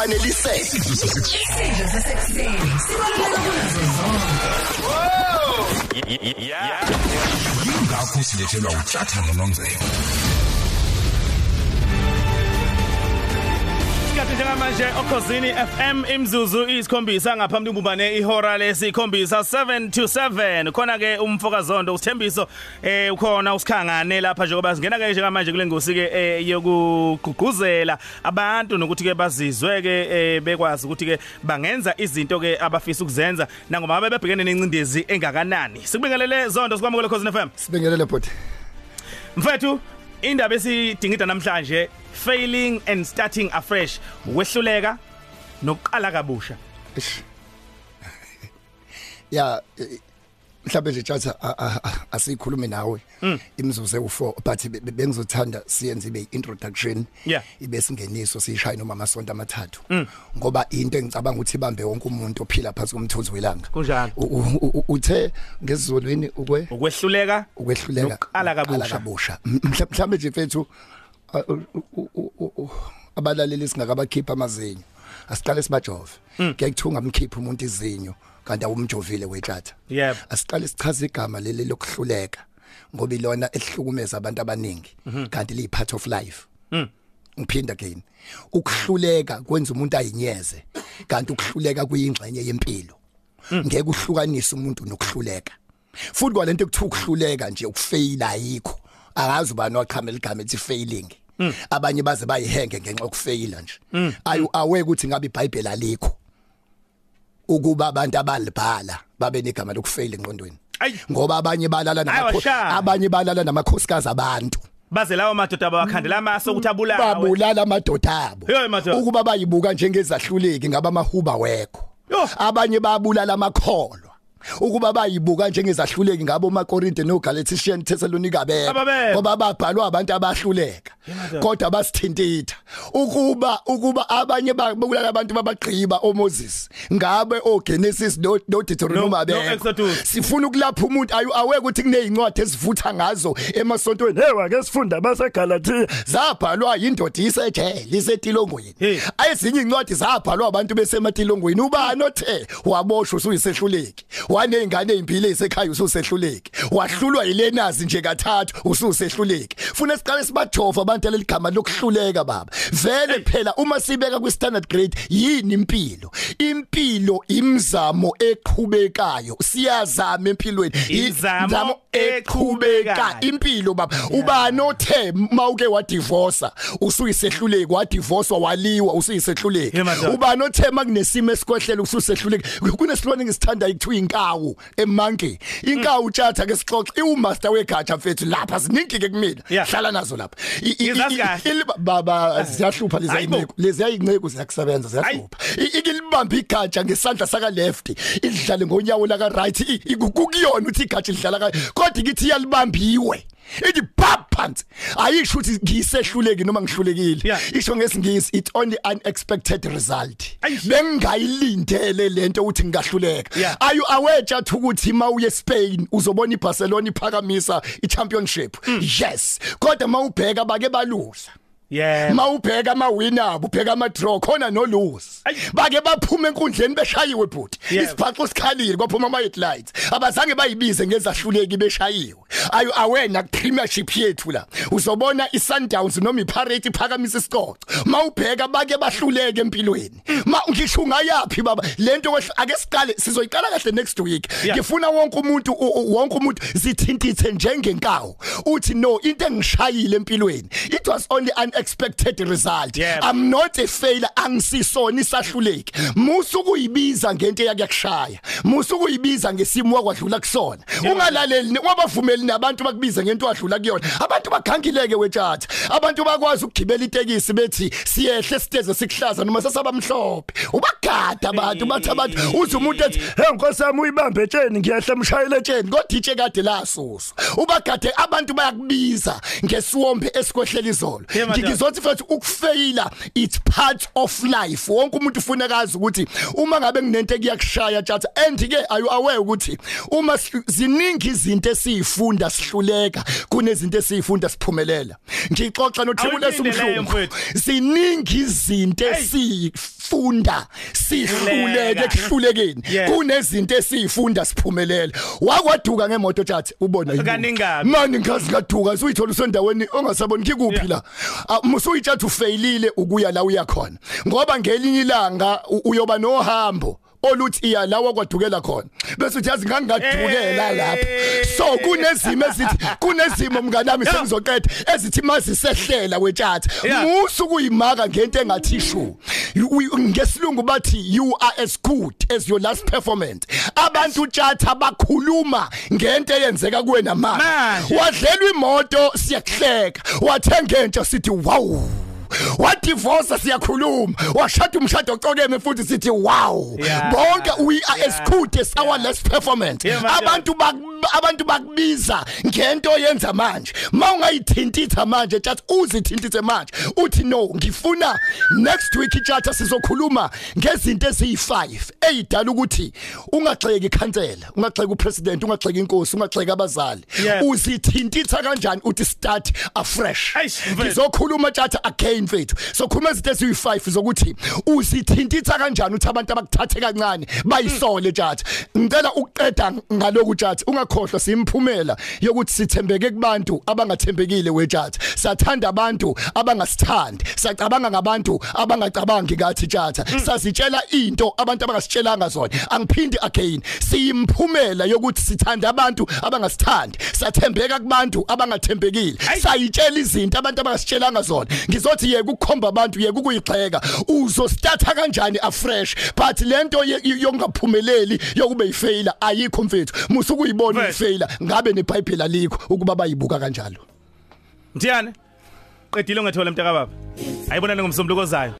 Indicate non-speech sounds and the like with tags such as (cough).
kwanelise Isidlo sasekuseni sibaluleke kunazo zonke. yingakho silethelwa uthatha nonongcebo njengamanje okhosini FM imzuzu isikhombisa ngaphambi kumbane ihora lesikhombisa 7 to 7 khona ke umfokazondo usithembiso eh ukhona usikhangane lapha njengoba singena ke njengamanje kule ngosi ke eh, yokugqugquzela abantu nokuthi ke bazizwe ke eh, bekwazi ukuthi ke bangenza izinto ke abafisa ukuzenza nangoma babe bebhekene nencindezi engakanani. Sikubingelele zondo sikwamukele khosini FM Sibingelele bhuti. mfethu indaba esidingida namhlanje failing and starting afresh ukwehluleka nokuqala kabusha Eish. (laughs) Ya eh, mhlawumbe nje tjatha a- a- a- asikhulume nawe imzuzu ewu4 but be- be- bengizothanda siyenze ibe introduction Yeah. ibe singeniso siyishaya noma amasonto amathathu ngoba into engicabanga ukuthi ibambe wonke umuntu ophila phansi komthunzi welanga Kunjalo. U- u- u- uthe ngesizolweni ukwe ukwehluleka ukwehluleka Nokuqala kabusha. kabusha Mhla- mhlawumbe nje mfethu uh, u- u- u- u- abalaleli singakabakhipha amazinyo. Asiqale sibajove. Ngiyakuthenga umkhipha umuntu izinyo kanti awumjovile wetshatha Yep. asiqale sichaze igama leli lokuhluleka ngoba ilona elihlukumeza abantu abaningi kanti liyi part of life. Ngiphinda again. Ukuhluleka kwenza umuntu ayinyeze kanti ukuhluleka kuyingxenye yempilo. Ngeke uhlukanise umuntu nokuhluleka. Futhi kwalento ekuthiwa ukuhluleka nje ukufaila ayikho. Akazi ubani waqhamela igama ethi failing. Abanye baze bayihenge ngenxa yokufaila nje. Ayu aweke ukuthi ngabe iBhayibheli alikho ukuba abantu abalibhala babe negama lokufaila engqondweni. Ayi. ngoba abanye balala Ayi, namakho washaya. abanye balala namakhosikazi abantu. Baze lawo madoda abakhandela amaso ukuthi abulawe. Babulala amadoda abo. Hey, madoda. ukuba bayibuka njengezahluleki ngaba amahuba wekho. Yo. abanye babulala amakholwa. Ukuba bayibuka njengezahluleki ngabo maKorinte noGalatians Thessalonica beko Ababekho. ngoba babhalwa abantu abahluleka. Kodwa basithintitha ukuba ukuba abanye babulala abantu babagqiba oMoses ngabe oGenesis no no Deuteronomy Exodus. sifuna ukulapha umuntu ayu aweke ukuthi kunezincwadi ezivutha ngazo emasontweni. Hey wake sifunda baseGalatia zabhalwa indoda isejele isetilongweni. Hey. ezinye incwadi zabhalwa abantu besematilongweni. Ubani othe waboshwa usuyisehluleki? Wanezingane ezimpilo ezisekhaya ususehluleki. Wahlulwa yilenazi nje kathathu ususehluleki. Funa siqale sibajova abantu leligama lokuhluleka baba. Vele phela uma sibeka kwi standard grade yini impilo? Impilo imzamo eqhubekayo. Siyazama empilweni. Imizamo eqhubeka. impilo baba. Ubani othe mawuke wadivorce usuyisehluleki wadivorce waliwa usuyisehluleki. Ubani othe makunesimo esikwehlele ususehluleki kunesilwane ngisithanda ikuthiwa inkawu emanke inkawu tjatha ke sixoxe. Iwumaster wegatsha mfethu lapha ziningi ke kumina Yeah. hlala nazo lapha I- i- i- Ngizazi i- kahle. ili- baba ziyahlupha lezi Hayibo. ayinqeku lezi ayinqeku ziyakusebenza ziyahlupha I- ikilibamba igatsha ngesandla saka left idlale ngonyawo laka right I- ikukuyona uthi igatsha lidlala ka kodwa ikithi iyalibambiwe ithi pap phansi. Ayisho ukuthi ngisehluleki noma ngihlulekile. Yeah. isho ngesingisi it only unexpected result. Aish. bengayilindele lento ukuthi ngingahluleka. Yeah. are you aware chat ukuthi mawuye eSpain uzobona iBarcelona iphakamisa iChampionship? Yes. Kodwa mawubheka bake baluza yeah mawubheka amawina abo ubheka ama draw khona no lose bake baphuma enkundleni beshayiwe bhuti isiphaxo sikhalile kwaphuma ama headlights abazange bayibize ngezahluleki beshayiwe. Ayu awena premiership yethu la. Uzobona iSundowns noma iPirate iphakamisa isicoco. Mawubheka bake bahluleke empilweni. Ma ngisho ngayapi baba? Lento ake siqale sizoyiqala kahle next week. Ngifuna wonke umuntu wonke umuntu zithintithe njengenkawu. Uthi no into engishayile empilweni it was only unexpected result. Yeah. i'm not a failure. Angisisona isahluleki musuku uyibiza ngento eyakushaya. Musuku uyibiza ngesimo wakwadlula kusona. Ungalaleli wabavumeli nabantu bakubiza ngento wadlula kuyona. Abantu bagangileke wetshatha abantu bakwazi ukugibela itekisi bethi siyehle siteze sikuhlaza noma sesaba mhlophe ubagada abantu bathi abantu uthi umuntu ethi hey nkosi yami uyibambe etsheni ngiyahle mshayele etsheni. Kodwa itshe kade lasusu ubagade abantu bayakubiza ngesiwombe esikwehlela izolo Yeah, madam. ngizothi futhi ukufeyila it's part of life. Wonke umuntu ufuna kazi ukuthi uma ngabe nginento ekuyakushaya chat and ke are you aware ukuthi uma ziningi izinto esizifunda sihluleka kunezinto esizifunda siphumelela. Ngixoxa nothibule Awuyilinde leyo esumhlungu mfowethu. ziningi izinto Hey. sifunda sihluleke ekuhlulekeni. Kunezinto esifunda siphumelele. Wakwaduka ngemoto tjathe ubona yini? Mani ngikazi kaduka usuyithola usendaweni ongasaboni. Kikuphi la Ah, musuyitshatha ufailile ukuya la uya khona. Ngoba ngelinye ilanga uyoba nohambo oluthi iya la wakwadukela khona. Bese uthi yazi ngangingadukela lapha. So kunezimo ezithi kunezimo mnganami sengizoqeda ezithi mazisehlela wetshatha. Musu kuyimaka ngento engathi shu ngesilungu bathi you are as good as your last performance. Abantu tjatha bakhuluma ngento eyenzeka kuwena manje Manje. wadlelwa imoto siyakuhleka. Wathenga entsha sithi wow. Wadivorce siyakhuluma washada umshado ocokeme futhi sithi wow Yeah. bonke we are as Yeah. good as our last performance Yeah, man. abantu bak- abantu bakubiza ngento oyenza manje mawungayithintitha manje chat uzithintithe manje uthi no ngifuna next week chat sizokhuluma ngezinto eziyi5 ezidala ukuthi ungagxeki ikhansela ungagxeki upresident ungagxeki inkosi ungagxeki abazali Yeah. uzithintitha kanjani uthi start afresh Eish, mfethu. ngizokhuluma chat again mfethu sokhuluma izinto eziyi5 zokuthi uzithintitha kanjani uthi abantu abakuthathe kancane bayisole chat ngicela ukuqeda ngaloku chat ungakhohlwa simphumela yokuthi sithembeke kubantu abangathembekile wechat sathanda abantu abangasithandi sacabanga ngabantu abangacabangi kathi chat sasitshela into abantu abangasitshelanga zona. Angiphindi again siyimphumela yokuthi sithanda abantu abangasithandi sathembeka kubantu abangathembekile. Ayi. sayitshela izinto abantu abangasitshelanga zona. Ngizothi yeke ukukhomba abantu yeke ukuyigxeka uzostarta kanjani afresh? But lento ye- yokungaphumeleli yokube yifailure ayikho mfethu. Musukuyibona Mfethu. ifailure ngabe neBhayibheli alikho ukuba bayibuka kanjalo? Mthiyane qedile ungethola mntakababa ayibonani ngomsombuluko ozayo